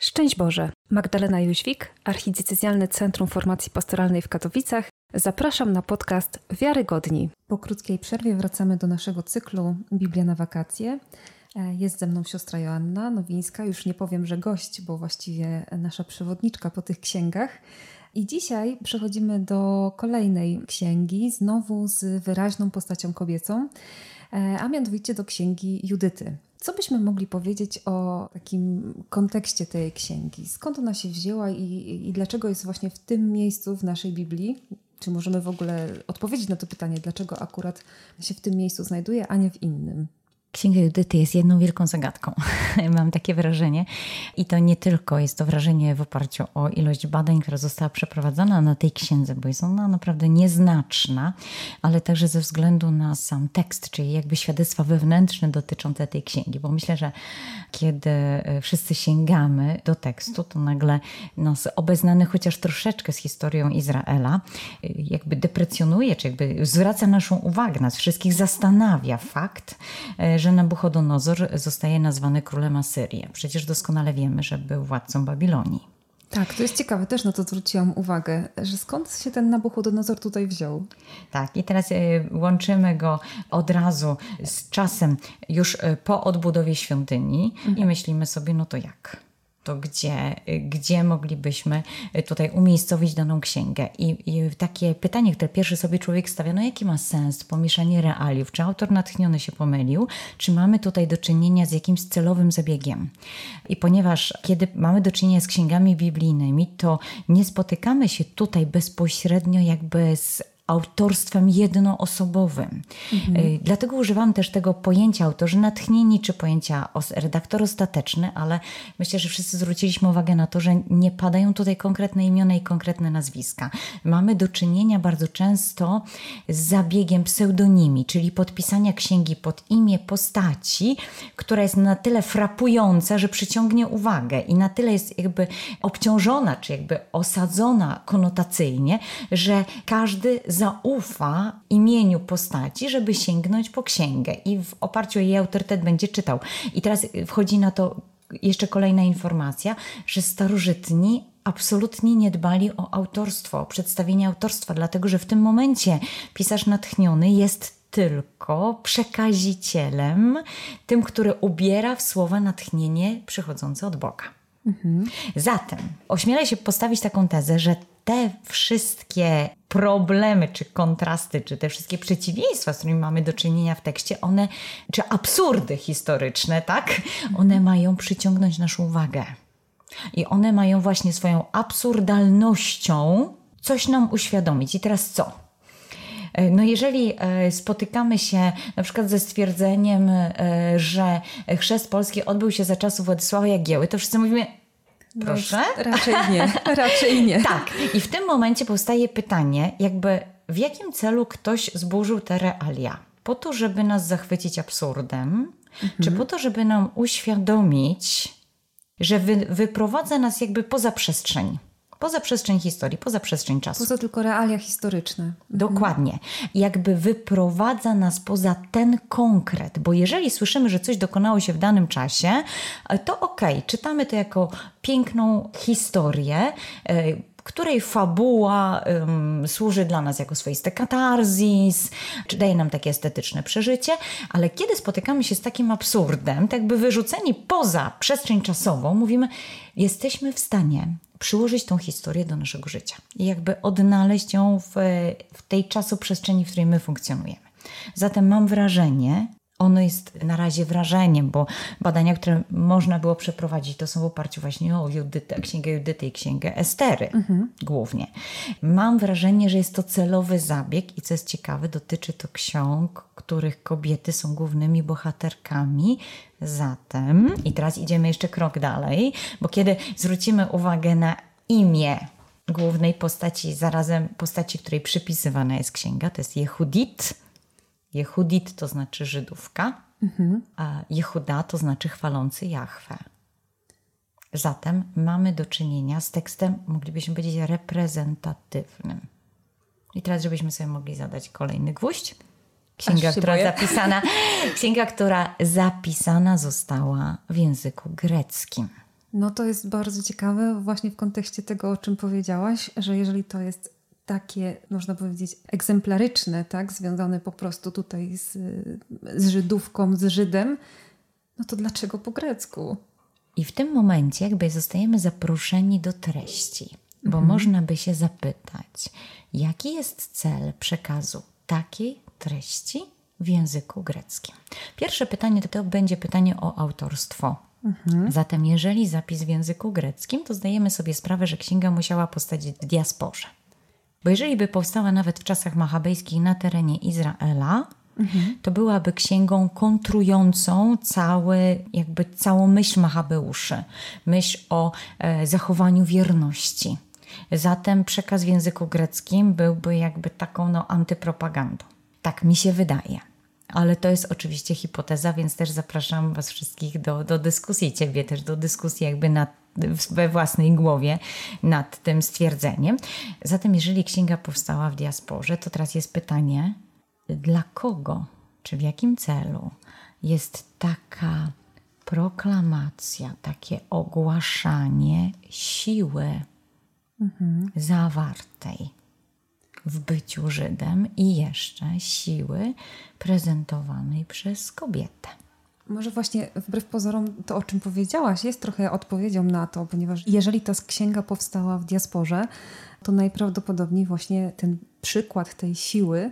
Szczęść Boże! Magdalena Jóźwik, Archidiecezjalne Centrum Formacji Pastoralnej w Katowicach. Zapraszam na podcast Wiarygodni. Po krótkiej przerwie wracamy do naszego cyklu Biblia na wakacje. E, jest ze mną siostra Joanna Nowińska, już nie powiem, że gość, bo właściwie nasza przewodniczka po tych księgach. I dzisiaj przechodzimy do kolejnej księgi, znowu z wyraźną postacią kobiecą, e, a mianowicie do księgi Judyty. Co byśmy mogli powiedzieć o takim kontekście tej księgi? Skąd ona się wzięła i, i dlaczego jest właśnie w tym miejscu w naszej Biblii? Czy możemy w ogóle odpowiedzieć na to pytanie, dlaczego akurat się w tym miejscu znajduje, a nie w innym? Księga Judyty jest jedną wielką zagadką. Mam takie wrażenie. I to nie tylko jest to wrażenie w oparciu o ilość badań, która została przeprowadzona na tej księdze, bo jest ona naprawdę nieznaczna, ale także ze względu na sam tekst, czyli jakby świadectwa wewnętrzne dotyczące tej księgi. Bo myślę, że kiedy e, wszyscy sięgamy do tekstu, to nagle nas obeznany chociaż troszeczkę z historią Izraela e, jakby deprecjonuje, czy jakby zwraca naszą uwagę, nas wszystkich zastanawia fakt, e, że Nabuchodonozor zostaje nazwany królem Asyrii. Przecież doskonale wiemy, że był władcą Babilonii. Tak, to jest ciekawe, też na to zwróciłam uwagę, że skąd się ten Nabuchodonozor tutaj wziął? Tak, i teraz e, łączymy go od razu z czasem już e, po odbudowie świątyni mhm. i myślimy sobie, no to jak? To gdzie, gdzie moglibyśmy tutaj umiejscowić daną księgę. I, I, takie pytanie, które pierwszy sobie człowiek stawia, no jaki ma sens pomieszanie realiów? Czy autor natchniony się pomylił? Czy mamy tutaj do czynienia z jakimś celowym zabiegiem? I ponieważ kiedy mamy do czynienia z księgami biblijnymi, to nie spotykamy się tutaj bezpośrednio jakby z autorstwem jednoosobowym. Mhm. Y, dlatego używam też tego pojęcia autorzy natchnieni, czy pojęcia redaktor ostateczny, ale myślę, że wszyscy zwróciliśmy uwagę na to, że nie padają tutaj konkretne imiona i konkretne nazwiska. Mamy do czynienia bardzo często z zabiegiem pseudonimi, czyli podpisania księgi pod imię postaci, która jest na tyle frapująca, że przyciągnie uwagę i na tyle jest jakby obciążona, czy jakby osadzona konotacyjnie, że każdy zaufa imieniu postaci, żeby sięgnąć po księgę i w oparciu o jej autorytet będzie czytał. I teraz wchodzi na to jeszcze kolejna informacja, że starożytni absolutnie nie dbali o autorstwo, o przedstawienie autorstwa, dlatego że w tym momencie pisarz natchniony jest tylko przekazicielem, tym, który ubiera w słowa natchnienie przychodzące od Boga. Mhm. Zatem ośmielę się postawić taką tezę, że te wszystkie problemy, czy kontrasty, czy te wszystkie przeciwieństwa, z którymi mamy do czynienia w tekście, one, czy absurdy historyczne, tak, one mają przyciągnąć naszą uwagę. I one mają właśnie swoją absurdalnością coś nam uświadomić. I teraz co? E, no jeżeli e, spotykamy się na przykład ze stwierdzeniem, e, że chrzest polski odbył się za czasów Władysława Jagieły, to wszyscy mówimy, Proszę? No, raczej nie, raczej nie. tak. I w tym momencie powstaje pytanie, jakby w jakim celu ktoś zburzył te realia? Po to, żeby nas zachwycić absurdem, mhm. czy po to, żeby nam uświadomić, że wy, wyprowadza nas jakby poza przestrzeń? Poza przestrzeń historii, poza przestrzeń czasu. Poza tylko realia historyczne. Mhm. Dokładnie. Jakby wyprowadza nas poza ten konkret, bo jeżeli słyszymy, że coś dokonało się w danym czasie, to okej, okay, czytamy to jako piękną historię, e, której fabuła służy dla nas jako swoisty katarzis, czy daje nam takie estetyczne przeżycie, ale kiedy spotykamy się z takim absurdem, tak by wyrzuceni poza przestrzeń czasową, mówimy, jesteśmy w stanie przyłożyć tą historię do naszego życia i jakby odnaleźć ją w, w tej czasoprzestrzeni, w której my funkcjonujemy. Zatem mam wrażenie, ono jest na razie wrażeniem, bo badania, które można było przeprowadzić, to są w oparciu właśnie o Judytę, księgę Judyty i księgę Estery mhm. głównie. Mam wrażenie, że jest to celowy zabieg i co jest ciekawe, dotyczy to ksiąg, których kobiety są głównymi bohaterkami. Zatem, i teraz idziemy jeszcze krok dalej, bo kiedy zwrócimy uwagę na imię głównej postaci, zarazem postaci, której przypisywana jest księga, to jest Jehudit, Jehudit to znaczy Żydówka, mhm. a Jehuda to znaczy chwalący Jahwe. Zatem mamy do czynienia z tekstem, moglibyśmy powiedzieć, reprezentatywnym. I teraz, żebyśmy sobie mogli zadać kolejny gwóźdź. Księga, która zapisana, księga, która zapisana została w języku greckim. No to jest bardzo ciekawe właśnie w kontekście tego, o czym powiedziałaś, że jeżeli to jest takie, można powiedzieć, egzemplaryczne, tak, związane po prostu tutaj z, z Żydówką, z Żydem, no to dlaczego po grecku? I w tym momencie jakby zostajemy zaproszeni do treści, bo mhm. można by się zapytać, jaki jest cel przekazu takiej treści w języku greckim. Pierwsze pytanie to, to będzie pytanie o autorstwo. Mhm. Zatem, jeżeli zapis w języku greckim, to zdajemy sobie sprawę, że księga musiała powstać w diasporze. Bo jeżeli by powstała nawet w czasach machabejskich na terenie Izraela, mhm. to byłaby księgą kontrującą cały, jakby całą myśl Machabeuszy, myśl o e, zachowaniu wierności. Zatem przekaz w języku greckim byłby jakby taką no, antypropagandą. Tak mi się wydaje. Ale to jest oczywiście hipoteza, więc też zapraszam Was wszystkich do, do dyskusji, Ciebie też do dyskusji jakby nad, we własnej głowie nad tym stwierdzeniem. Zatem jeżeli księga powstała w diasporze, to teraz jest pytanie, dla kogo, czy w jakim celu jest taka proklamacja, takie ogłaszanie siły mhm. zawartej w byciu Żydem i jeszcze siły prezentowanej przez kobietę. Może właśnie wbrew pozorom to, o czym powiedziałaś, jest trochę odpowiedzią na to, ponieważ jeżeli ta księga powstała w diasporze, to najprawdopodobniej właśnie ten przykład tej siły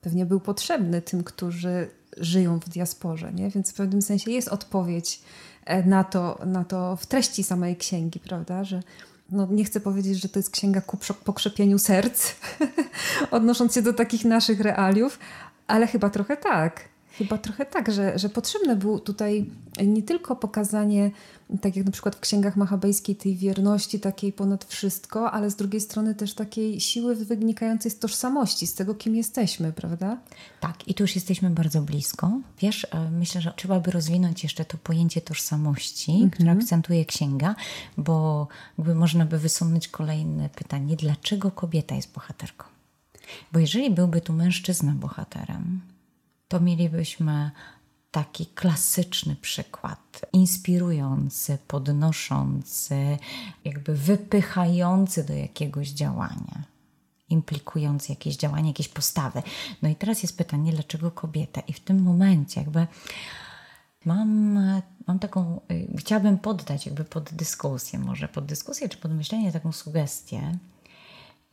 pewnie był potrzebny tym, którzy żyją w diasporze, nie? więc w pewnym sensie jest odpowiedź e, na to, na to w treści samej księgi, prawda, że no nie chcę powiedzieć, że to jest księga ku pokrzepieniu serc, odnosząc się do takich naszych realiów, ale chyba trochę tak. Chyba trochę tak, że, że potrzebne było tutaj nie tylko pokazanie, tak jak na przykład w księgach machabejskiej, tej wierności takiej ponad wszystko, ale z drugiej strony też takiej siły wynikającej z tożsamości, z tego, kim jesteśmy, prawda? Tak, i tu już jesteśmy bardzo blisko. Wiesz, e, myślę, że trzeba by rozwinąć jeszcze to pojęcie tożsamości, mhm. które akcentuje księga, bo jakby można by wysunąć kolejne pytanie, dlaczego kobieta jest bohaterką? Bo jeżeli byłby tu mężczyzna bohaterem, to mielibyśmy taki klasyczny przykład, inspirujący, podnoszący, jakby wypychający do jakiegoś działania, implikujący jakieś działanie, jakieś postawy. No i teraz jest pytanie, dlaczego kobieta? I w tym momencie jakby mam, mam taką, y, chciałabym poddać jakby pod dyskusję, może pod dyskusję czy pod myślenie taką sugestię,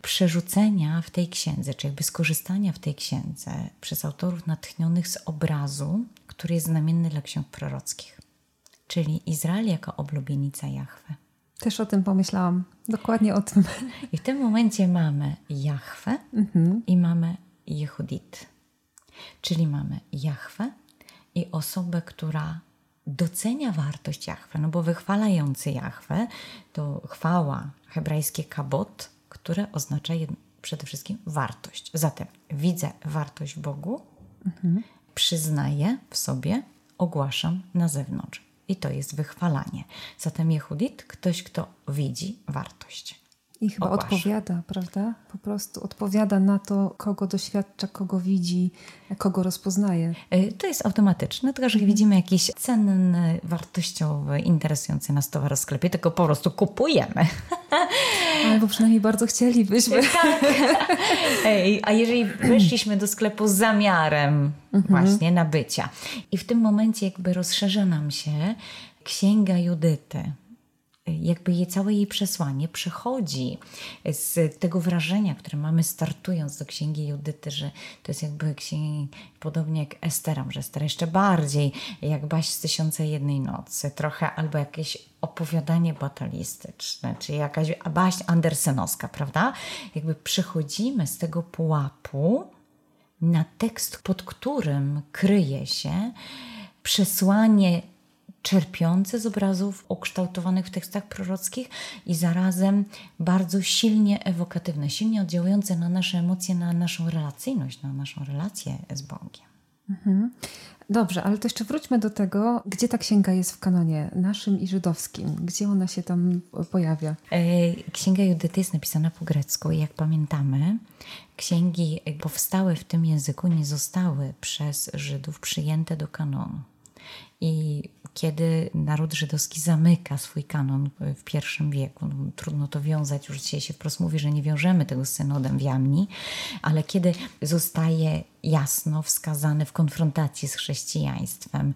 przerzucenia w tej księdze, czy jakby skorzystania w tej księdze przez autorów natchnionych z obrazu, który jest znamienny dla ksiąg prorockich, czyli Izrael jako oblubienica Jahwe. Też o tym pomyślałam, dokładnie o tym. I w tym momencie mamy Jahwe mhm. i mamy Jehudit, czyli mamy Jahwe i osobę, która docenia wartość Jahwe, no bo wychwalający Jahwe to chwała, hebrajskie kabot, które oznacza przede wszystkim wartość. Zatem widzę wartość w Bogu, mhm. przyznaję w sobie, ogłaszam na zewnątrz. I to jest wychwalanie. Zatem Jehudit, ktoś, kto widzi wartość. I chyba odpowiada, prawda? Po prostu odpowiada na to, kogo doświadcza, kogo widzi, kogo rozpoznaje. Y, to jest automatyczne, tylko że widzimy jakiś cenny, wartościowy, interesujący nas towar w sklepie, tylko po prostu kupujemy. Albo przynajmniej bardzo chcielibyśmy. Tak. A jeżeli weszliśmy do sklepu z zamiarem mhm. właśnie nabycia i w tym momencie jakby rozszerza nam się księga Judyty, jakby je, całe jej przesłanie przechodzi z tego wrażenia, które mamy startując do Księgi Judyty, że to jest jakby księgi, podobnie jak Estera, że Ester jeszcze bardziej jak Baś z Tysiące Jednej Nocy, trochę albo jakieś opowiadanie batalistyczne, czy jakaś baść andersenowska, prawda? Jakby przechodzimy z tego pułapu na tekst, pod którym kryje się przesłanie czerpiące z obrazów ukształtowanych w tekstach prorockich i zarazem bardzo silnie ewokatywne, silnie oddziałujące na nasze emocje, na naszą relacyjność, na naszą relację z Bogiem. Mhm. Dobrze, ale to jeszcze wróćmy do tego, gdzie ta księga jest w kanonie naszym i żydowskim. Gdzie ona się tam pojawia? E, księga Judyty jest napisana po grecku i jak pamiętamy, księgi powstałe w tym języku nie zostały przez Żydów przyjęte do kanonu. I kiedy naród żydowski zamyka swój kanon w pierwszym wieku, no, trudno to wiązać, już dzisiaj się wprost mówi, że nie wiążemy tego z synodem w Jamni, ale kiedy zostaje jasno wskazany w konfrontacji z chrześcijaństwem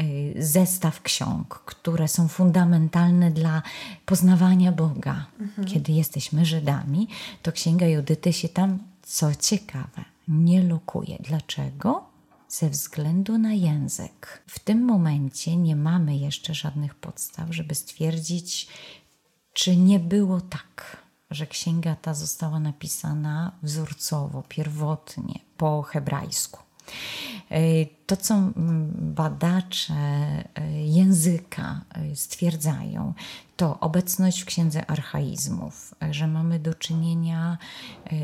y, zestaw ksiąg, które są fundamentalne dla poznawania Boga, mhm. kiedy jesteśmy Żydami, to Księga Judyty się tam, co ciekawe, nie lokuje. Dlaczego? Ze względu na język. W tym momencie nie mamy jeszcze żadnych podstaw, żeby stwierdzić, czy nie było tak, że księga ta została napisana wzorcowo, pierwotnie, po hebrajsku. E, to, co badacze e, języka e, stwierdzają, to obecność w księdze archaizmów, że mamy do czynienia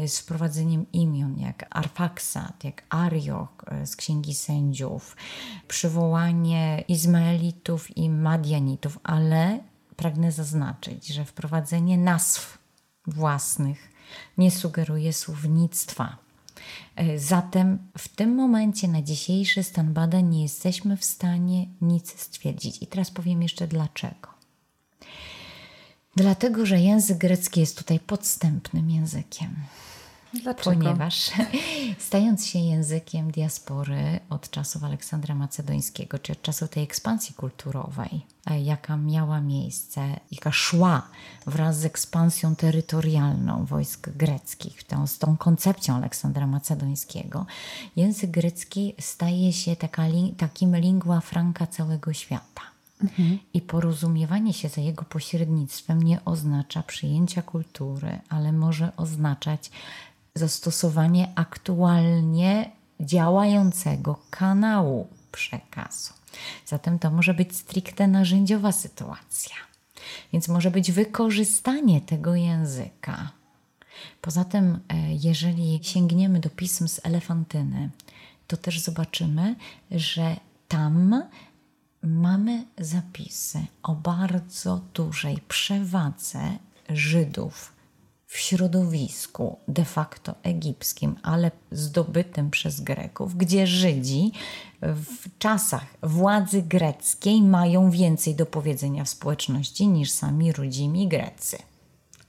z wprowadzeniem imion jak Arfaksat, jak Arioch z księgi sędziów, przywołanie Izmaelitów i Madianitów, ale pragnę zaznaczyć, że wprowadzenie nazw własnych nie sugeruje słownictwa zatem w tym momencie, na dzisiejszy stan badań, nie jesteśmy w stanie nic stwierdzić. I teraz powiem jeszcze dlaczego. Dlatego, że język grecki jest tutaj podstępnym językiem. Dlaczego? Ponieważ stając się językiem diaspory od czasów Aleksandra Macedońskiego, czy od czasu tej ekspansji kulturowej, e, jaka miała miejsce, jaka szła wraz z ekspansją terytorialną wojsk greckich, tą, z tą koncepcją Aleksandra Macedońskiego, język grecki staje się taka, takim lingua franca całego świata. Mhm. I porozumiewanie się za jego pośrednictwem nie oznacza przyjęcia kultury, ale może oznaczać zastosowanie aktualnie działającego kanału przekazu. Zatem to może być stricte narzędziowa sytuacja. Więc może być wykorzystanie tego języka. Poza tym, e, jeżeli sięgniemy do pism z elefantyny, to też zobaczymy, że tam mamy zapisy o bardzo dużej przewadze Żydów w środowisku de facto egipskim, ale zdobytym przez Greków, gdzie Żydzi w czasach władzy greckiej mają więcej do powiedzenia w społeczności niż sami rodzimi Grecy.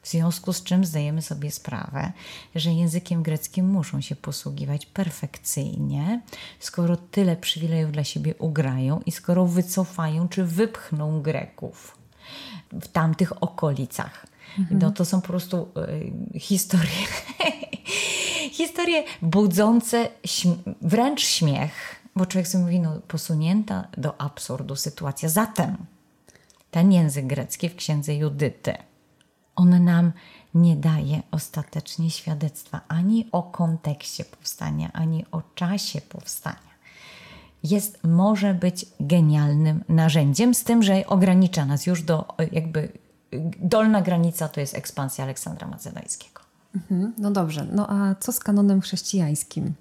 W związku z czym zdajemy sobie sprawę, że językiem greckim muszą się posługiwać perfekcyjnie, skoro tyle przywilejów dla siebie ugrają i skoro wycofają czy wypchną Greków w tamtych okolicach Mhm. No to są po prostu y, historie, historie budzące śm wręcz śmiech, bo człowiek sobie mówi, no posunięta do absurdu sytuacja. Zatem ten język grecki w księdze Judyty, on nam nie daje ostatecznie świadectwa ani o kontekście powstania, ani o czasie powstania. Jest, może być genialnym narzędziem, z tym, że ogranicza nas już do jakby dolna granica to jest ekspansja Aleksandra Macedońskiego. Mhm, no dobrze, no a co z kanonem chrześcijańskim?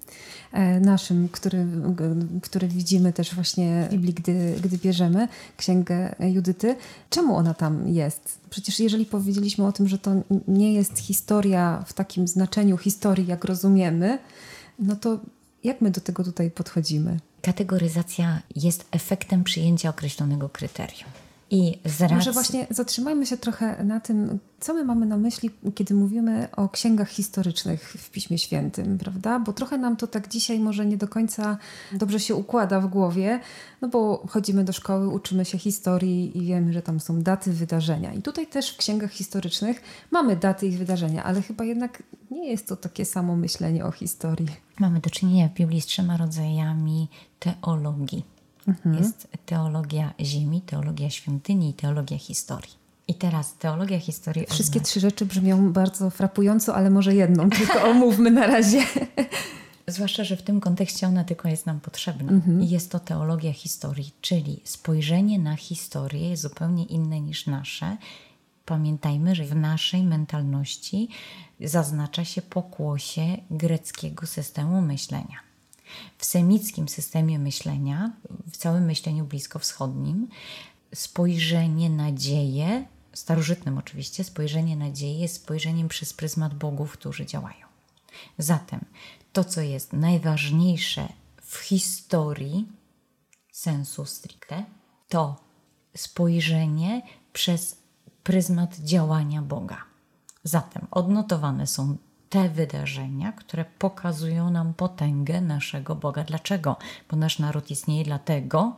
E, naszym, który, który widzimy też właśnie w Biblii, gdy, gdy bierzemy Księgę Judyty. Czemu ona tam jest? Przecież jeżeli powiedzieliśmy o tym, że to nie jest historia w takim znaczeniu historii, jak rozumiemy, no to jak my do tego tutaj podchodzimy? Kategoryzacja jest efektem przyjęcia określonego kryterium. I z racji... Może właśnie zatrzymajmy się trochę na tym, co my mamy na myśli, kiedy mówimy o księgach historycznych w Piśmie Świętym, prawda? Bo trochę nam to tak dzisiaj może nie do końca dobrze się układa w głowie, no bo chodzimy do szkoły, uczymy się historii i wiemy, że tam są daty wydarzenia. I tutaj też w księgach historycznych mamy daty i wydarzenia, ale chyba jednak nie jest to takie samo myślenie o historii. Mamy do czynienia w Biblii z trzema rodzajami teologii Mhm. Jest teologia ziemi, teologia świątyni i teologia historii. I teraz teologia historii. Wszystkie trzy rzeczy brzmią bardzo frapująco, ale może jedną tylko omówmy na razie. Zwłaszcza, że w tym kontekście ona tylko jest nam potrzebna. Mhm. I jest to teologia historii, czyli spojrzenie na historię jest zupełnie inne niż nasze. Pamiętajmy, że w naszej mentalności zaznacza się pokłosie greckiego systemu myślenia. W semickim systemie myślenia, w całym myśleniu bliskowschodnim, spojrzenie na dzieje, starożytnym oczywiście, spojrzenie na dzieje jest spojrzeniem przez pryzmat bogów, którzy działają. Zatem to, co jest najważniejsze w historii, sensu stricte, to spojrzenie przez pryzmat działania Boga. Zatem odnotowane są te wydarzenia, które pokazują nam potęgę naszego Boga. Dlaczego? Bo nasz naród istnieje dlatego,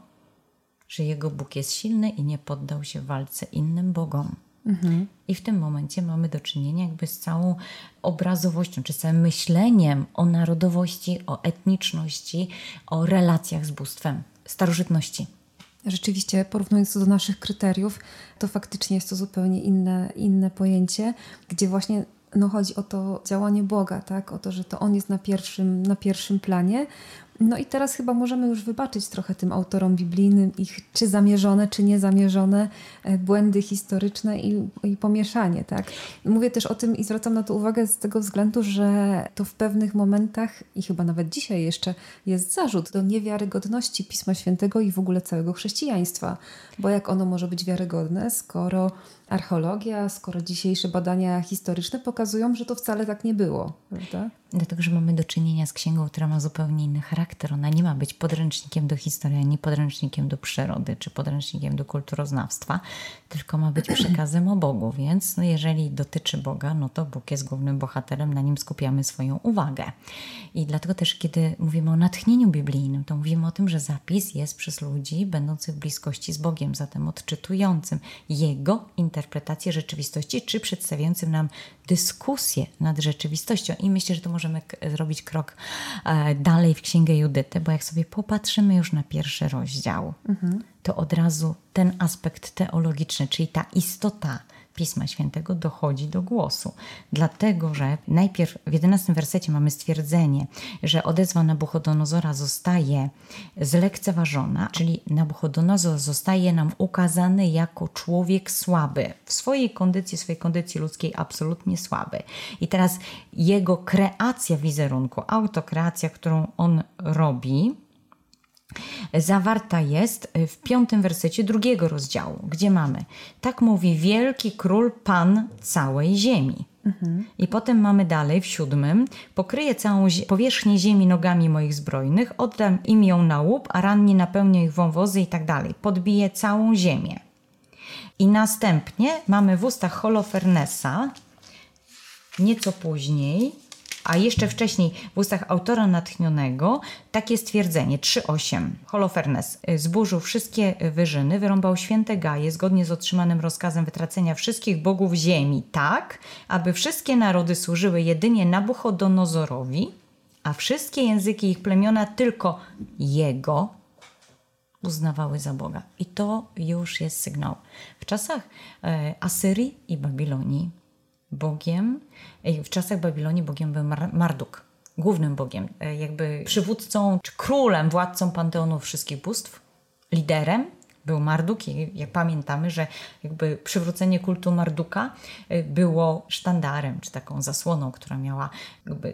że jego Bóg jest silny i nie poddał się walce innym Bogom. Mhm. I w tym momencie mamy do czynienia jakby z całą obrazowością, czy całym myśleniem o narodowości, o etniczności, o relacjach z bóstwem, starożytności. Rzeczywiście, porównując to do naszych kryteriów, to faktycznie jest to zupełnie inne, inne pojęcie, gdzie właśnie no, chodzi o to działanie Boga, tak? o to, że to On jest na pierwszym, na pierwszym planie, no i teraz chyba możemy już wybaczyć trochę tym autorom biblijnym ich czy zamierzone, czy niezamierzone e, błędy historyczne i, i pomieszanie, tak? Mówię też o tym i zwracam na to uwagę z tego względu, że to w pewnych momentach i chyba nawet dzisiaj jeszcze jest zarzut do niewiarygodności Pisma Świętego i w ogóle całego chrześcijaństwa. Bo jak ono może być wiarygodne, skoro archeologia, skoro dzisiejsze badania historyczne pokazują, że to wcale tak nie było, prawda? Dlatego, że mamy do czynienia z księgą, która ma zupełnie inny charakter. Ona nie ma być podręcznikiem do historii, ani podręcznikiem do przyrody, czy podręcznikiem do kulturoznawstwa, tylko ma być przekazem o Bogu. Więc no, jeżeli dotyczy Boga, no to Bóg jest głównym bohaterem, na nim skupiamy swoją uwagę. I dlatego też, kiedy mówimy o natchnieniu biblijnym, to mówimy o tym, że zapis jest przez ludzi będących w bliskości z Bogiem, zatem odczytującym Jego interpretację rzeczywistości, czy przedstawiającym nam dyskusję nad rzeczywistością. I myślę, że to możemy zrobić krok e, dalej w Księgę Judyty, bo jak sobie popatrzymy już na pierwszy rozdział, mhm. to od razu ten aspekt teologiczny, czyli ta istota Pisma Świętego dochodzi do głosu. Dlatego, że najpierw w 11 wersecie mamy stwierdzenie, że odezwa Nabuchodonozora zostaje zlekceważona, czyli Nabuchodonozor zostaje nam ukazany jako człowiek słaby, w swojej kondycji, swojej kondycji ludzkiej absolutnie słaby. I teraz jego kreacja wizerunku, autokreacja, którą on robi, zawarta jest w piątym wersecie drugiego rozdziału, gdzie mamy tak mówi wielki król, pan całej ziemi. I potem mamy dalej w siódmym pokryję całą powierzchnię ziemi nogami moich zbrojnych, oddam im ją na łup, a ranni napełnią ich wąwozy i tak dalej. Podbiję całą ziemię. I następnie mamy w ustach Holofernesa nieco później a jeszcze wcześniej w ustach autora natchnionego takie stwierdzenie 3.8. Holofernes y, zburzył wszystkie wyżyny, wyrąbał święte gaje zgodnie z otrzymanym rozkazem wytracenia wszystkich bogów ziemi, tak, aby wszystkie narody służyły jedynie Nabuchodonozorowi, a wszystkie języki ich plemiona tylko jego uznawały za Boga. I to już jest sygnał. W czasach e, Asyrii i Babilonii Bogiem, w czasach Babilonii Bogiem był Marduk, głównym Bogiem, e, jakby przywódcą czy królem, władcą panteonu wszystkich bóstw, liderem był Marduk i jak pamiętamy, że jakby przywrócenie kultu Marduka e, było sztandarem, czy taką zasłoną, która miała jakby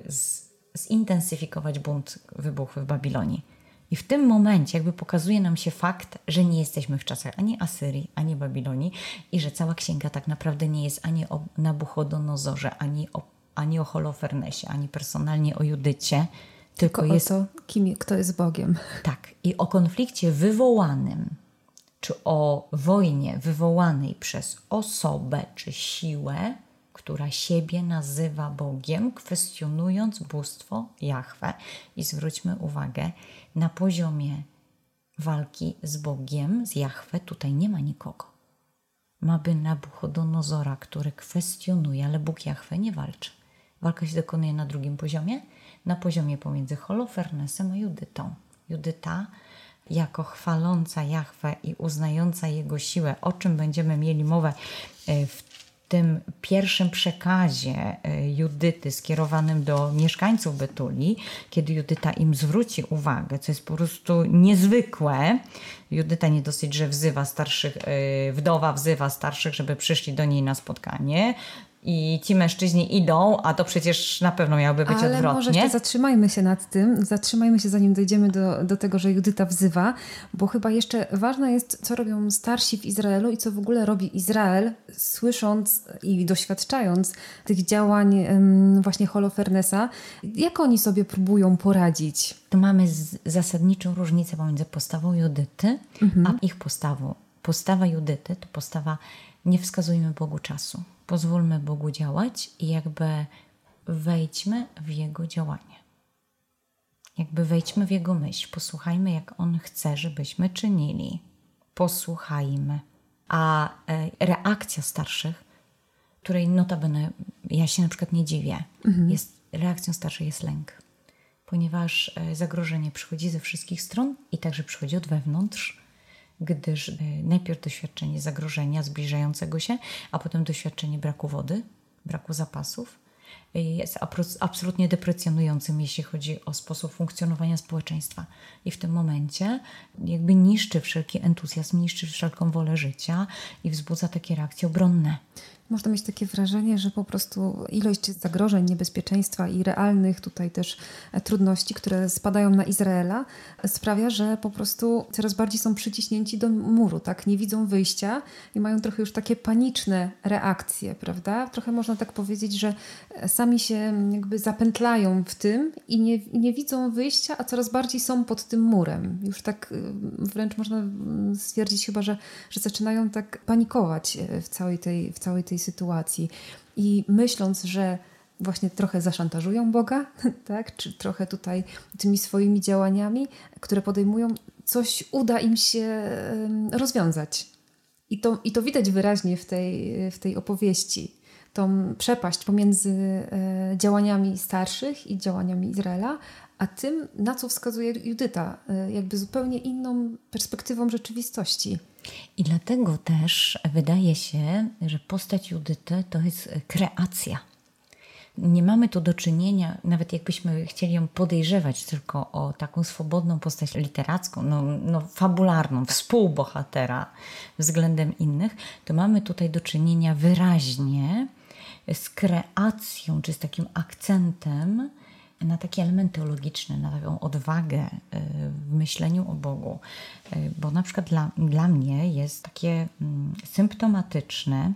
zintensyfikować bunt wybuchły w Babilonii. I w tym momencie jakby pokazuje nam się fakt, że nie jesteśmy w czasach ani Asyrii, ani Babilonii i że cała księga tak naprawdę nie jest ani o Nabuchodonozorze, ani o, ani o Holofernesie, ani personalnie o Judycie, tylko, tylko jest o to, kim, kto jest Bogiem. Tak, i o konflikcie wywołanym, czy o wojnie wywołanej przez osobę czy siłę, która siebie nazywa Bogiem, kwestionując bóstwo Jahwe. I zwróćmy uwagę, na poziomie walki z Bogiem, z Jahwe, tutaj nie ma nikogo. Ma by Nabuchodonozora, który kwestionuje, ale Bóg Jahwe nie walczy. Walka się dokonuje na drugim poziomie, na poziomie pomiędzy Holofernesem a Judytą. Judyta jako chwaląca Jahwe i uznająca Jego siłę, o czym będziemy mieli mowę e, w tym pierwszym przekazie e, Judyty skierowanym do mieszkańców Betuli, kiedy Judyta im zwróci uwagę, co jest po prostu niezwykłe. Judyta nie dosyć, że wzywa starszych, e, wdowa wzywa starszych, żeby przyszli do niej na spotkanie, i ci mężczyźni idą, a to przecież na pewno miałoby być Ale odwrotnie. może jeszcze zatrzymajmy się nad tym, zatrzymajmy się zanim dojdziemy do, do tego, że Judyta wzywa, bo chyba jeszcze ważne jest, co robią starsi w Izraelu i co w ogóle robi Izrael, słysząc i doświadczając tych działań właśnie Holofernesa. Jak oni sobie próbują poradzić? Tu mamy zasadniczą różnicę pomiędzy postawą Judyty, a ich postawą. Postawa Judyty to postawa nie wskazujmy Bogu czasu. Pozwólmy Bogu działać i jakby wejdźmy w Jego działanie. Jakby wejdźmy w Jego myśl. Posłuchajmy, jak On chce, żebyśmy czynili. Posłuchajmy. A e, reakcja starszych, której notabene ja się na przykład nie dziwię, jest, reakcją starszych jest lęk ponieważ e, zagrożenie przychodzi ze wszystkich stron i także przychodzi od wewnątrz, gdyż e, najpierw doświadczenie zagrożenia zbliżającego się, a potem doświadczenie braku wody, braku zapasów jest apro- absolutnie deprecjonującym, jeśli chodzi o sposób funkcjonowania społeczeństwa. I w tym momencie jakby niszczy wszelki entuzjazm, niszczy wszelką wolę życia i wzbudza takie reakcje obronne. Można mieć takie wrażenie, że po prostu ilość zagrożeń, niebezpieczeństwa i realnych tutaj też e, trudności, które spadają na Izraela, e, sprawia, że po prostu coraz bardziej są przyciśnięci do muru, tak? Nie widzą wyjścia i mają trochę już takie paniczne reakcje, prawda? Trochę można tak powiedzieć, że e, sami się mm, jakby zapętlają w tym i nie, nie widzą wyjścia, a coraz bardziej są pod tym murem. Już tak y, wręcz można mm, stwierdzić chyba, że, że zaczynają tak panikować w całej tej, w całej tej sytuacji. I myśląc, że właśnie trochę zaszantażują Boga, tak? czy trochę tutaj tymi swoimi działaniami, które podejmują, coś uda im się rozwiązać. I to, I to widać wyraźnie w tej, w tej opowieści. Tą przepaść pomiędzy e, działaniami starszych i działaniami Izraela, a tym, na co wskazuje Judyta, e, jakby zupełnie inną perspektywą rzeczywistości. I dlatego też wydaje się, że postać Judyty to jest kreacja. Nie mamy tu do czynienia, nawet jakbyśmy chcieli ją podejrzewać tylko o taką swobodną postać literacką, no, no fabularną, współbohatera względem innych, to mamy tutaj do czynienia wyraźnie z kreacją, czy z takim akcentem na taki element teologiczny, na taką odwagę y, w myśleniu o Bogu. Y, Bo na przykład dla, dla mnie jest takie mm, symptomatyczne,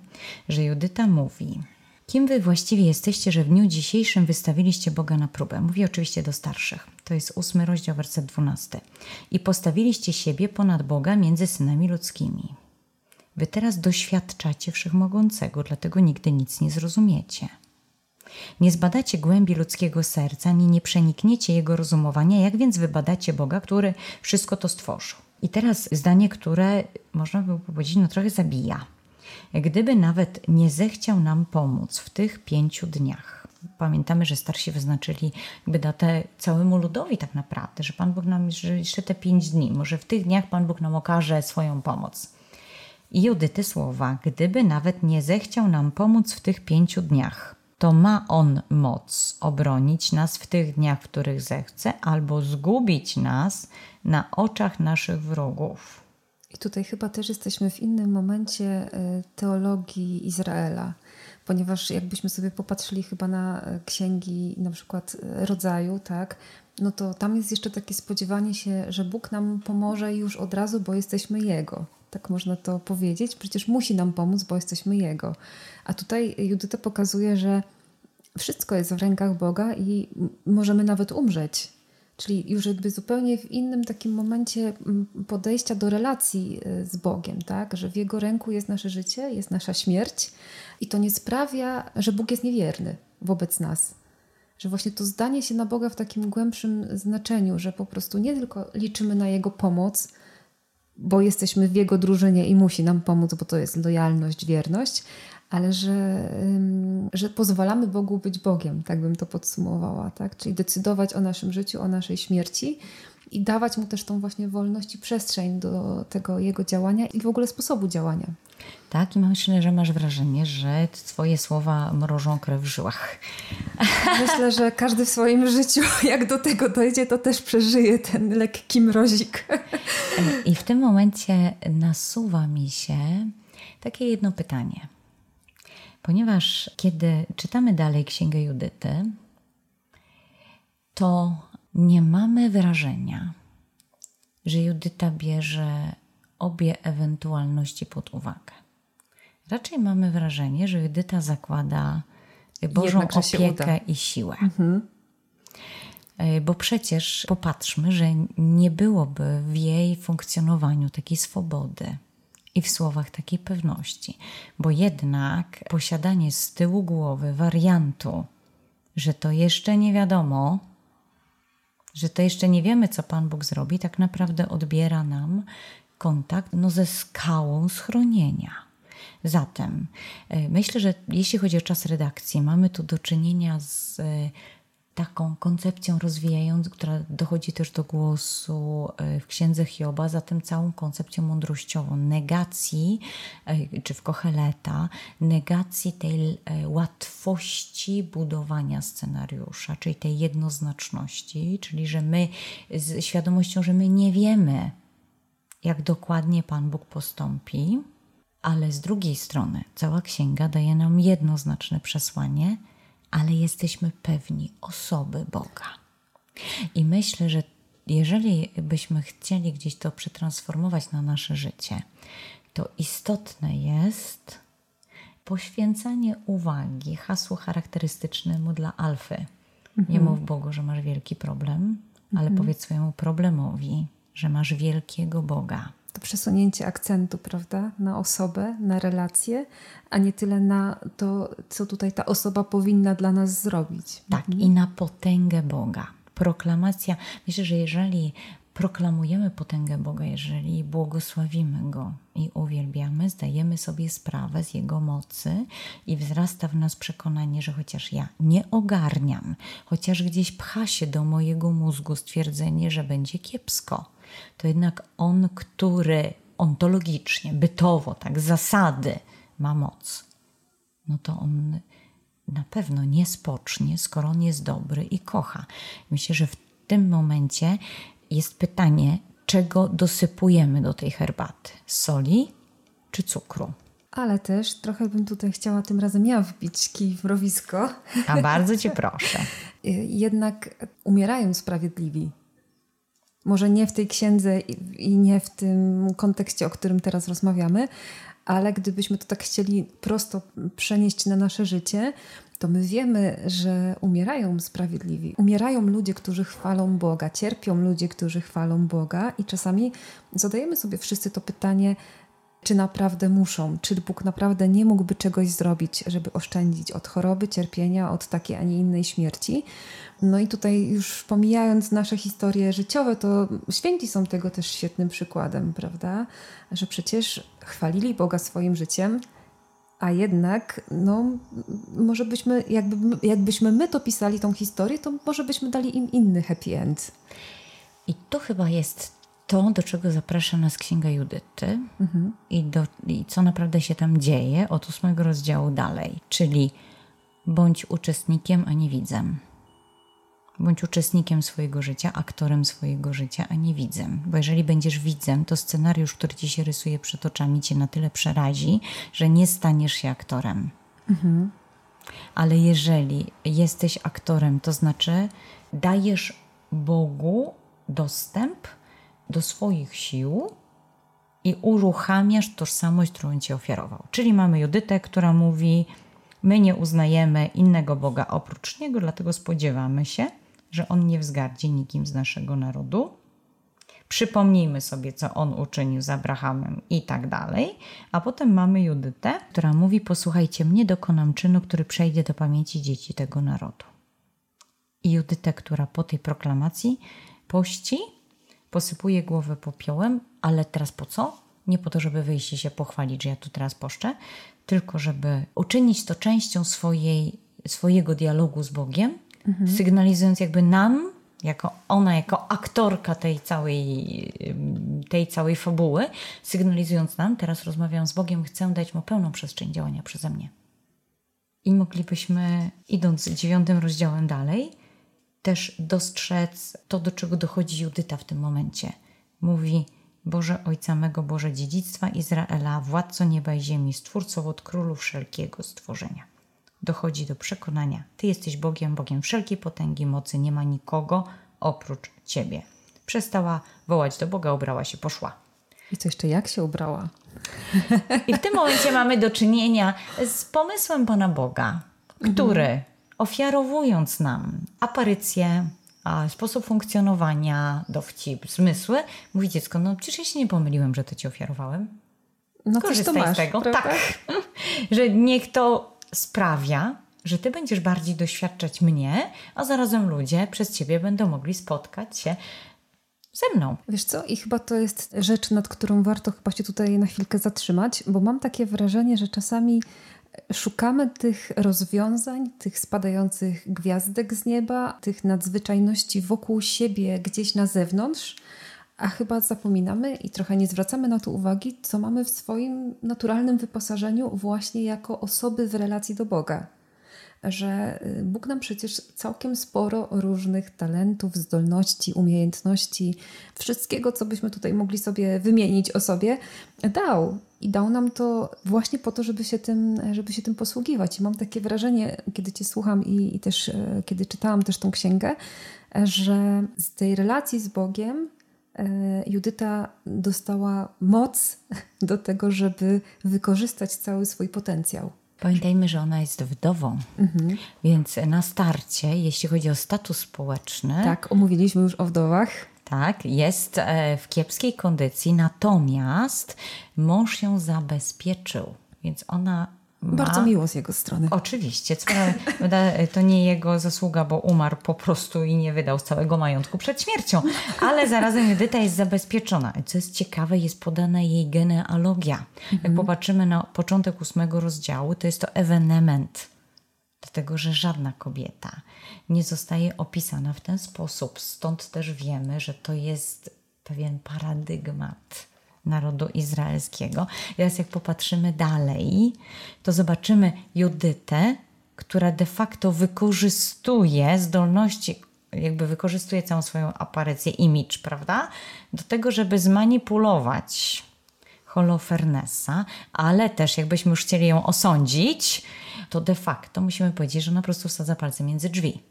że Judyta mówi, kim wy właściwie jesteście, że w dniu dzisiejszym wystawiliście Boga na próbę? Mówi oczywiście do starszych. To jest ósmy rozdział, werset dwunasty. I postawiliście siebie ponad Boga między synami ludzkimi. Wy teraz doświadczacie Wszechmogącego, dlatego nigdy nic nie zrozumiecie. Nie zbadacie głębi ludzkiego serca, ani nie przenikniecie jego rozumowania, jak więc wybadacie Boga, który wszystko to stworzył. I teraz zdanie, które można by powiedzieć, no trochę zabija. Gdyby nawet nie zechciał nam pomóc w tych pięciu dniach. Pamiętamy, że starsi wyznaczyli jakby datę całemu ludowi tak naprawdę, że Pan Bóg nam że jeszcze te pięć dni, może w tych dniach Pan Bóg nam okaże swoją pomoc. I Judyty słowa, gdyby nawet nie zechciał nam pomóc w tych pięciu dniach, to ma On moc obronić nas w tych dniach, w których zechce, albo zgubić nas na oczach naszych wrogów. I tutaj chyba też jesteśmy w innym momencie y, teologii Izraela, ponieważ jakbyśmy sobie popatrzyli chyba na y, księgi na przykład y, rodzaju, tak, no to tam jest jeszcze takie spodziewanie się, że Bóg nam pomoże już od razu, bo jesteśmy Jego. Tak można to powiedzieć. Przecież musi nam pomóc, bo jesteśmy Jego. A tutaj Judyta pokazuje, że wszystko jest w rękach Boga i możemy nawet umrzeć. Czyli już jakby zupełnie w innym takim momencie mm, podejścia do relacji y, z Bogiem, tak? Że w Jego ręku jest nasze życie, jest nasza śmierć i to nie sprawia, że Bóg jest niewierny wobec nas. Że właśnie to zdanie się na Boga w takim głębszym znaczeniu, że po prostu nie tylko liczymy na Jego pomoc, bo jesteśmy w Jego drużynie i musi nam pomóc, bo to jest lojalność, wierność, ale że, że pozwalamy Bogu być Bogiem, tak bym to podsumowała, tak? Czyli decydować o naszym życiu, o naszej śmierci i dawać Mu też tą właśnie wolność i przestrzeń do tego Jego działania i w ogóle sposobu działania. Tak, i myślę, że masz wrażenie, że Twoje słowa mrożą krew w żyłach. Myślę, że każdy w swoim życiu, jak do tego dojdzie, to też przeżyje ten lekki mrozik. I w tym momencie nasuwa mi się takie jedno pytanie. Ponieważ kiedy czytamy dalej Księgę Judyty, to nie mamy wrażenia, że Judyta bierze obie ewentualności pod uwagę. Raczej mamy wrażenie, że Judyta zakłada Bożą Jednak, że się opiekę i siłę. E, Bo przecież popatrzmy, że nie byłoby w jej funkcjonowaniu takiej swobody i w słowach takiej pewności, bo jednak posiadanie z tyłu głowy wariantu, że to jeszcze nie wiadomo, że to jeszcze nie wiemy, co Pan Bóg zrobi, tak naprawdę odbiera nam kontakt no, ze skałą schronienia. Zatem e, myślę, że jeśli chodzi o czas redakcji, mamy tu do czynienia z e, taką koncepcją rozwijającą, która dochodzi też do głosu e, w księdze Hioba, zatem całą koncepcją mądrościową negacji, czy w Kocheleta, negacji tej łatwości budowania scenariusza, czyli tej jednoznaczności, czyli że my z świadomością, że my nie wiemy, jak dokładnie Pan Bóg postąpi, ale z drugiej strony cała księga daje nam jednoznaczne przesłanie, ale jesteśmy pewni osoby Boga. I myślę, że jeżeli byśmy chcieli gdzieś to przetransformować na nasze życie, to istotne jest poświęcanie uwagi hasłu charakterystycznemu dla alfy. Nie mów Bogu, że masz wielki problem, ale powiedz swojemu problemowi, że masz wielkiego Boga. Przesunięcie akcentu, prawda, na osobę, na relacje, a nie tyle na to, co tutaj ta osoba powinna dla nas zrobić. Tak, i na potęgę Boga. Proklamacja. Myślę, że jeżeli proklamujemy potęgę Boga, jeżeli błogosławimy Go i uwielbiamy, zdajemy sobie sprawę z Jego mocy i wzrasta w nas przekonanie, że chociaż ja nie ogarniam, chociaż gdzieś pcha się do mojego mózgu stwierdzenie, że będzie kiepsko, to jednak On, który ontologicznie, bytowo, tak, zasady ma moc, no to On na pewno nie spocznie, skoro On jest dobry i kocha. Myślę, że w tym momencie jest pytanie, czego dosypujemy do tej herbaty? Soli czy cukru? Ale też trochę bym tutaj chciała tym razem ja wbić kij w mrowisko. A bardzo Cię proszę. Jednak umierają sprawiedliwi. Może nie w tej księdze i nie w tym kontekście, o którym teraz rozmawiamy, ale gdybyśmy to tak chcieli prosto przenieść na nasze życie, to my wiemy, że umierają sprawiedliwi. Umierają ludzie, którzy chwalą Boga, cierpią ludzie, którzy chwalą Boga, i czasami zadajemy sobie wszyscy to pytanie, czy naprawdę muszą, czy Bóg naprawdę nie mógłby czegoś zrobić, żeby oszczędzić od choroby, cierpienia, od takiej, a nie innej śmierci. No i tutaj już pomijając nasze historie życiowe, to święci są tego też świetnym przykładem, prawda? Że przecież chwalili Boga swoim życiem, a jednak, no, może byśmy, jakby, jakbyśmy my to pisali, tą historię, to może byśmy dali im inny happy end. I to chyba jest to, do czego zaprasza nas Księga Judyty i, do, i co naprawdę się tam dzieje od ósmego rozdziału dalej. Czyli bądź uczestnikiem, a nie widzem. Bądź uczestnikiem swojego życia, aktorem swojego życia, a nie widzem. Bo jeżeli będziesz widzem, to scenariusz, który ci się rysuje przed oczami, cię na tyle przerazi, że nie staniesz się aktorem. Ale jeżeli jesteś aktorem, to znaczy dajesz Bogu dostęp do swoich sił i uruchamiasz tożsamość, którą ci ofiarował. Czyli mamy Judytę, która mówi: My nie uznajemy innego Boga oprócz niego, dlatego spodziewamy się, że on nie wzgardzi nikim z naszego narodu. Przypomnijmy sobie, co on uczynił z Abrahamem i tak dalej. A potem mamy Judytę, która mówi: Posłuchajcie mnie, dokonam czynu, który przejdzie do pamięci dzieci tego narodu. I Judytę, która po tej proklamacji pości, posypuje głowę popiołem, ale teraz po co? Nie po to, żeby wyjść i się pochwalić, że ja tu teraz poszczę, tylko żeby uczynić to częścią swojej, swojego dialogu z Bogiem, sygnalizując jakby nam, jako ona, jako aktorka tej całej, tej całej fabuły, sygnalizując nam, teraz rozmawiam z Bogiem, chcę dać mu pełną przestrzeń działania przeze mnie. I moglibyśmy, idąc dziewiątym rozdziałem dalej, też dostrzec to, do czego dochodzi Judyta w tym momencie. Mówi: Boże Ojca mego, Boże dziedzictwa Izraela, władco nieba i ziemi, stwórcą od królów wszelkiego stworzenia. Dochodzi do przekonania, Ty jesteś Bogiem, Bogiem wszelkiej potęgi, mocy, nie ma nikogo oprócz Ciebie. Przestała wołać do Boga, ubrała się, poszła. I co jeszcze, jak się ubrała? I w tym momencie mamy do czynienia z pomysłem Pana Boga, który ofiarowując nam aparycję, sposób funkcjonowania, dowcip, zmysły, mówi dziecko, no przecież ja się nie pomyliłem, że to ci ofiarowałem. No coś to Korzystaj masz, z tego. prawda? Tak. że niech to sprawia, że ty będziesz bardziej doświadczać mnie, a zarazem ludzie przez ciebie będą mogli spotkać się ze mną. Wiesz co, i chyba to jest rzecz, nad którą warto chyba się tutaj na chwilkę zatrzymać, bo mam takie wrażenie, że czasami szukamy tych rozwiązań, tych spadających gwiazdek z nieba, tych nadzwyczajności wokół siebie, gdzieś na zewnątrz, a chyba zapominamy i trochę nie zwracamy na to uwagi, co mamy w swoim naturalnym wyposażeniu właśnie jako osoby w relacji do Boga że y, Bóg nam przecież całkiem sporo różnych talentów, zdolności, umiejętności, wszystkiego, co byśmy tutaj mogli sobie wymienić o sobie, dał. I dał nam to właśnie po to, żeby się tym, żeby się tym posługiwać. I mam takie wrażenie, kiedy Cię słucham i, i też e, kiedy czytałam też tą księgę, że z tej relacji z Bogiem e, Judyta dostała moc do tego, żeby wykorzystać cały swój potencjał. Pamiętajmy, że ona jest wdową, Mhm. więc na starcie, jeśli chodzi o status społeczny, Tak, omówiliśmy już o wdowach. tak, jest e, w kiepskiej kondycji, natomiast mąż ją zabezpieczył, więc ona ma... Bardzo miło z jego strony. Oczywiście, co to nie jego zasługa, bo umarł po prostu i nie wydał całego majątku przed śmiercią, ale zarazem Judyta jest zabezpieczona. I Co jest ciekawe, jest podana jej genealogia. Jak popatrzymy na początek ósmego rozdziału, to jest to ewenement. Dlatego, że żadna kobieta nie zostaje opisana w ten sposób. Stąd też wiemy, że to jest pewien paradygmat narodu izraelskiego. Teraz jak popatrzymy dalej, to zobaczymy Judytę, która de facto wykorzystuje zdolności, jakby wykorzystuje całą swoją aparycję, image, prawda? Do tego, żeby zmanipulować Holofernesa, ale też jakbyśmy już chcieli ją osądzić, to de facto musimy powiedzieć, że ona po prostu wsadza palce między drzwi.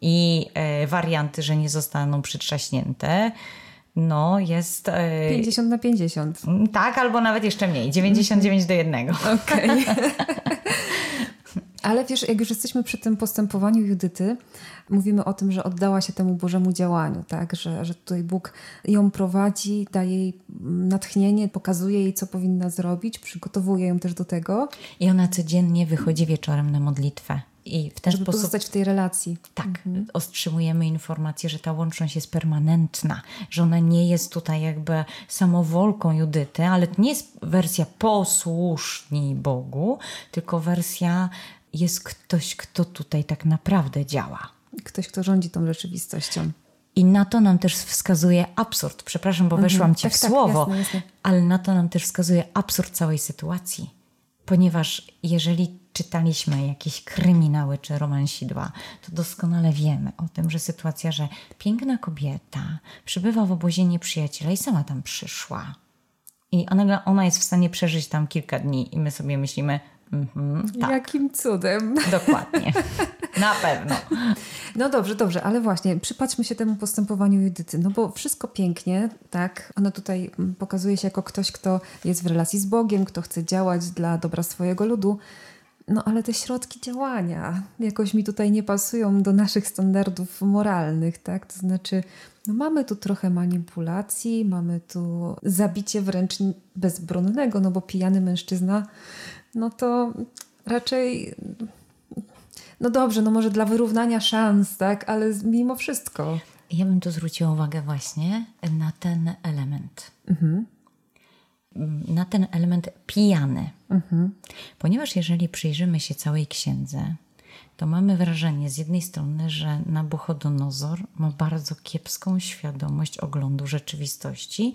I e, warianty, że nie zostaną przytrzaśnięte, no jest... E, 50 na 50. tak, albo nawet jeszcze mniej, 99 do 1. Okej. Ale wiesz, jak już jesteśmy przy tym postępowaniu Judyty, mówimy o tym, że oddała się temu Bożemu działaniu, tak? Że, że tutaj Bóg ją prowadzi, daje jej natchnienie, pokazuje jej, co powinna zrobić, przygotowuje ją też do tego, I ona codziennie wychodzi wieczorem na modlitwę. I w ten żeby sposób pozostać w tej relacji. Tak, otrzymujemy informację, że ta łączność jest permanentna, że ona nie jest tutaj jakby samowolką Judyty, ale to nie jest wersja posłuszni Bogu, tylko wersja jest ktoś, kto tutaj tak naprawdę działa. Ktoś, kto rządzi tą rzeczywistością. I na to nam też wskazuje absurd. Przepraszam, bo weszłam ci Tak, w tak, słowo, jasne, jasne. ale na to nam też wskazuje absurd całej sytuacji. Ponieważ jeżeli czytaliśmy jakieś kryminały czy romansidła, to doskonale wiemy o tym, że sytuacja, że piękna kobieta przybywa w obozie nieprzyjaciela i sama tam przyszła. I ona, ona jest w stanie przeżyć tam kilka dni i my sobie myślimy, mhm, tak, Jakim cudem. dokładnie, na pewno. No dobrze, dobrze, ale właśnie przypatrzmy się temu postępowaniu Judyty, no bo wszystko pięknie, tak? Ona tutaj pokazuje się jako ktoś, kto jest w relacji z Bogiem, kto chce działać dla dobra swojego ludu. No ale te środki działania jakoś mi tutaj nie pasują do naszych standardów moralnych, tak? To znaczy, no mamy tu trochę manipulacji, mamy tu zabicie wręcz bezbronnego, no bo pijany mężczyzna, no to raczej no dobrze, no może dla wyrównania szans, tak, ale mimo wszystko. Ja bym tu zwróciła uwagę właśnie na ten element. Na ten element pijany. Ponieważ jeżeli przyjrzymy się całej księdze, to mamy wrażenie z jednej strony, że Nabuchodonozor ma bardzo kiepską świadomość oglądu rzeczywistości,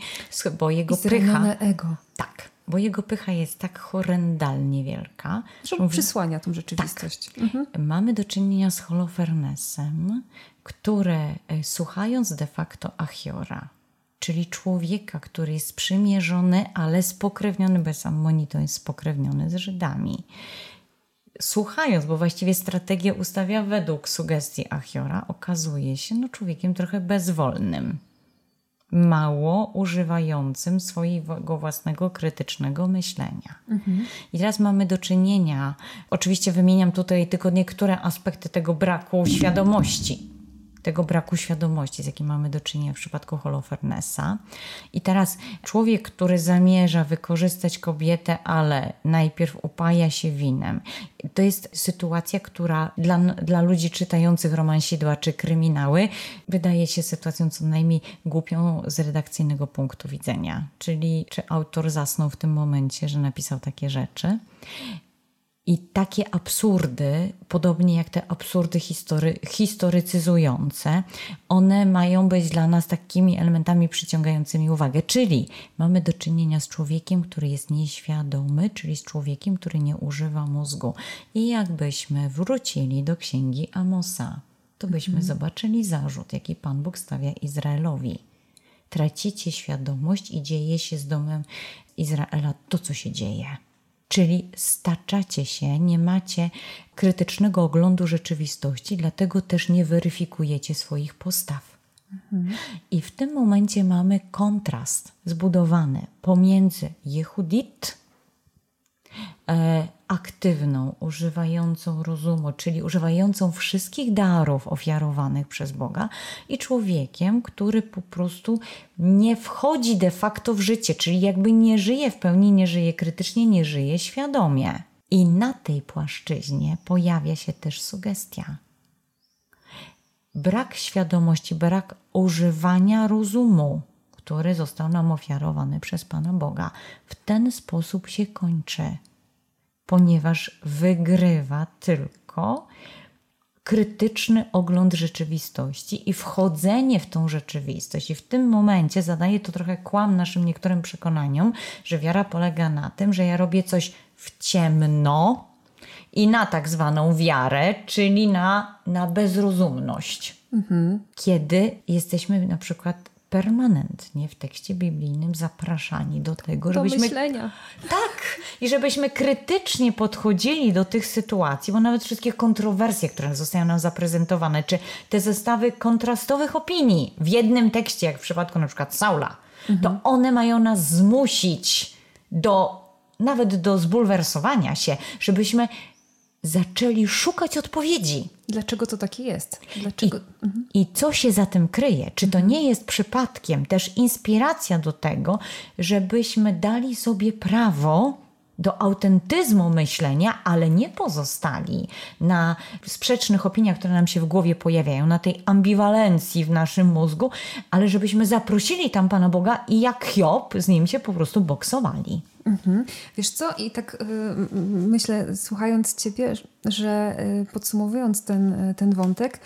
bo jego pycha... ego. Tak, bo jego pycha jest tak horrendalnie wielka, Że przysłania tą rzeczywistość. Mhm. Mamy do czynienia z Holofernesem, który e, słuchając de facto Achiora czyli człowieka, który jest przymierzony, ale spokrewniony, bo sam Monito jest spokrewniony z Żydami. Słuchając, bo właściwie strategię ustawia według sugestii Achiora, okazuje się no, człowiekiem trochę bezwolnym mało używającym swojego własnego krytycznego myślenia. Mhm. I teraz mamy do czynienia, oczywiście wymieniam tutaj tylko niektóre aspekty tego braku świadomości tego braku świadomości, z jakim mamy do czynienia w przypadku Holofernesa. I teraz człowiek, który zamierza wykorzystać kobietę, ale najpierw upaja się winem. To jest sytuacja, która dla, dla ludzi czytających romansidła czy kryminały wydaje się sytuacją co najmniej głupią z redakcyjnego punktu widzenia. Czyli czy autor zasnął w tym momencie, że napisał takie rzeczy. I takie absurdy, podobnie jak te absurdy history, historycyzujące, one mają być dla nas takimi elementami przyciągającymi uwagę. Czyli mamy do czynienia z człowiekiem, który jest nieświadomy, czyli z człowiekiem, który nie używa mózgu. I jakbyśmy wrócili do księgi Amosa, to byśmy mhm. zobaczyli zarzut, jaki Pan Bóg stawia Izraelowi. Tracicie świadomość i dzieje się z domem Izraela to, co się dzieje Czyli staczacie się, nie macie krytycznego oglądu rzeczywistości, dlatego też nie weryfikujecie swoich postaw. Mhm. I w tym momencie mamy kontrast zbudowany pomiędzy Jehudit, e, aktywną, używającą rozumu, czyli używającą wszystkich darów ofiarowanych przez Boga, i człowiekiem, który po prostu nie wchodzi de facto w życie, czyli jakby nie żyje w pełni, nie żyje krytycznie, nie żyje świadomie. I na tej płaszczyźnie pojawia się też sugestia. Brak świadomości, brak używania rozumu, który został nam ofiarowany przez Pana Boga, w ten sposób się kończy ponieważ wygrywa tylko krytyczny ogląd rzeczywistości i wchodzenie w tą rzeczywistość. I w tym momencie zadaje to trochę kłam naszym niektórym przekonaniom, że wiara polega na tym, że ja robię coś w ciemno i na tak zwaną wiarę, czyli na, na bezrozumność. Mhm. Kiedy jesteśmy na przykład permanentnie w tekście biblijnym zapraszani do tego, żebyśmy. myślenia. Tak, i żebyśmy krytycznie podchodzili do tych sytuacji, bo nawet wszystkie kontrowersje, które zostają nam zaprezentowane, czy te zestawy kontrastowych opinii w jednym tekście, jak w przypadku na przykład Saula, mhm. to one mają nas zmusić do nawet do zbulwersowania się, żebyśmy zaczęli szukać odpowiedzi. Dlaczego to takie jest? Dlaczego? I, mhm. I, co się za tym kryje? Czy to mhm. nie jest przypadkiem też inspiracja do tego, żebyśmy dali sobie prawo do autentyzmu myślenia, ale nie pozostali na sprzecznych opiniach, które nam się w głowie pojawiają, na tej ambiwalencji w naszym mózgu, ale żebyśmy zaprosili tam Pana Boga i jak Hiob z nim się po prostu boksowali. Mhm. Wiesz co, i tak y, myślę, słuchając Ciebie, że y, podsumowując ten, y, ten wątek,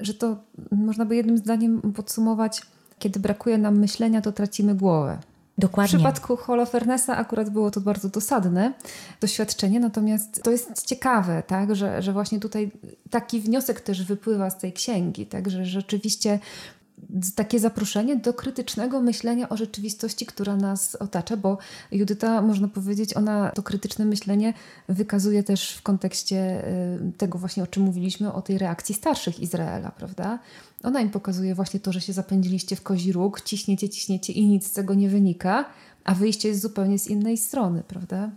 że to można by jednym zdaniem podsumować, kiedy brakuje nam myślenia, to tracimy głowę. Dokładnie. W przypadku Holofernesa akurat było to bardzo dosadne doświadczenie, natomiast to jest ciekawe, tak, że, że właśnie tutaj taki wniosek też wypływa z tej księgi, tak, że rzeczywiście takie zaproszenie do krytycznego myślenia o rzeczywistości, która nas otacza, bo Judyta, można powiedzieć, ona to krytyczne myślenie wykazuje też w kontekście y, tego właśnie, o czym mówiliśmy, o tej reakcji starszych Izraela, prawda? Ona im pokazuje właśnie to, że się zapędziliście w kozi róg, ciśniecie, ciśniecie i nic z tego nie wynika, a wyjście jest zupełnie z innej strony, prawda?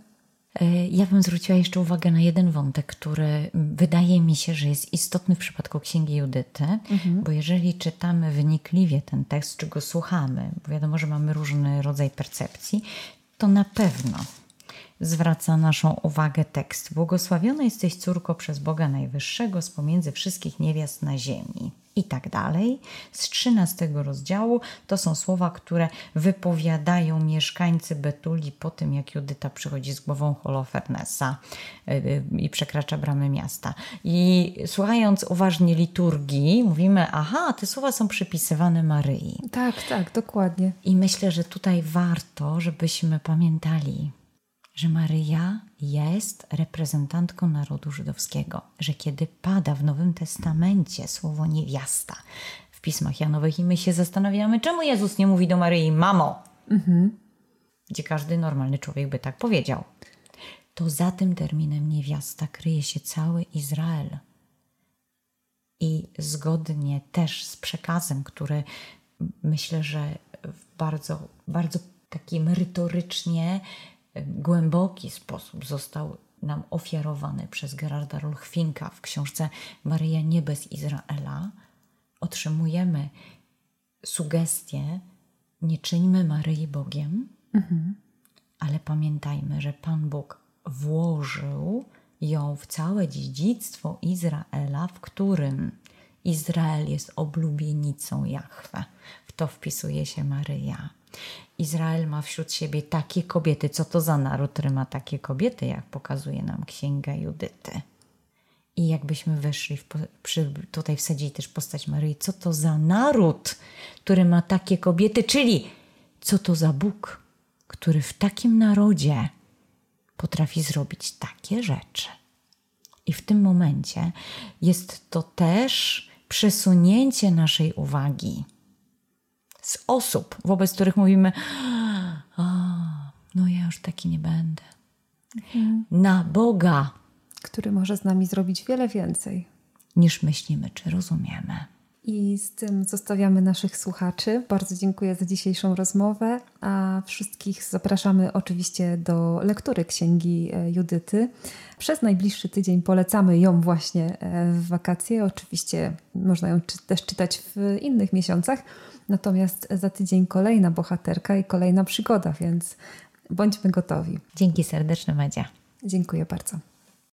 E, ja bym zwróciła jeszcze uwagę na jeden wątek, który wydaje mi się, że jest istotny w przypadku Księgi Judyty, mhm. bo jeżeli czytamy wynikliwie ten tekst, czy go słuchamy, bo wiadomo, że mamy różny rodzaj percepcji, to na pewno zwraca naszą uwagę tekst. Błogosławiona jesteś córko przez Boga Najwyższego z pomiędzy wszystkich niewiast na ziemi i tak dalej. Z 13 rozdziału to są słowa, które wypowiadają mieszkańcy Betuli po tym, jak Judyta przychodzi z głową Holofernesa y, y, i przekracza bramy miasta. I słuchając uważnie liturgii, mówimy, aha, te słowa są przypisywane Maryi. Tak, tak, dokładnie. I myślę, że tutaj warto, żebyśmy pamiętali, że Maryja jest reprezentantką narodu żydowskiego, że kiedy pada w Nowym Testamencie słowo niewiasta, w pismach Janowych i my się zastanawiamy, czemu Jezus nie mówi do Maryi mamo, gdzie każdy normalny człowiek by tak powiedział. To za tym terminem niewiasta kryje się cały Izrael. I zgodnie też z przekazem, który myślę, że bardzo, bardzo taki merytorycznie głęboki sposób został nam ofiarowany przez Gerarda Rolchwinka w książce Maryja nie bez Izraela, otrzymujemy sugestię nie czyńmy Maryi Bogiem, ale pamiętajmy, że Pan Bóg włożył ją w całe dziedzictwo Izraela, w którym Izrael jest oblubienicą Jahwe. W to wpisuje się Maryja. Izrael ma wśród siebie takie kobiety. Co to za naród, który ma takie kobiety, jak pokazuje nam Księga Judyty? I jakbyśmy weszli, w, przy, tutaj wsadzili też postać Maryi, co to za naród, który ma takie kobiety, czyli co to za Bóg, który w takim narodzie potrafi zrobić takie rzeczy. I w tym momencie jest to też przesunięcie naszej uwagi z osób, wobec których mówimy: o, No, ja już taki nie będę. Mhm. Na Boga, który może z nami zrobić wiele więcej niż myślimy czy rozumiemy. I z tym zostawiamy naszych słuchaczy. Bardzo dziękuję za dzisiejszą rozmowę, a wszystkich zapraszamy oczywiście do lektury księgi e, Judyty. Przez najbliższy tydzień polecamy ją właśnie e, w wakacje. Oczywiście można ją też czytać w innych miesiącach. Natomiast za tydzień kolejna bohaterka i kolejna przygoda, więc bądźmy gotowi. Dzięki serdeczne, Madzia. Dziękuję bardzo.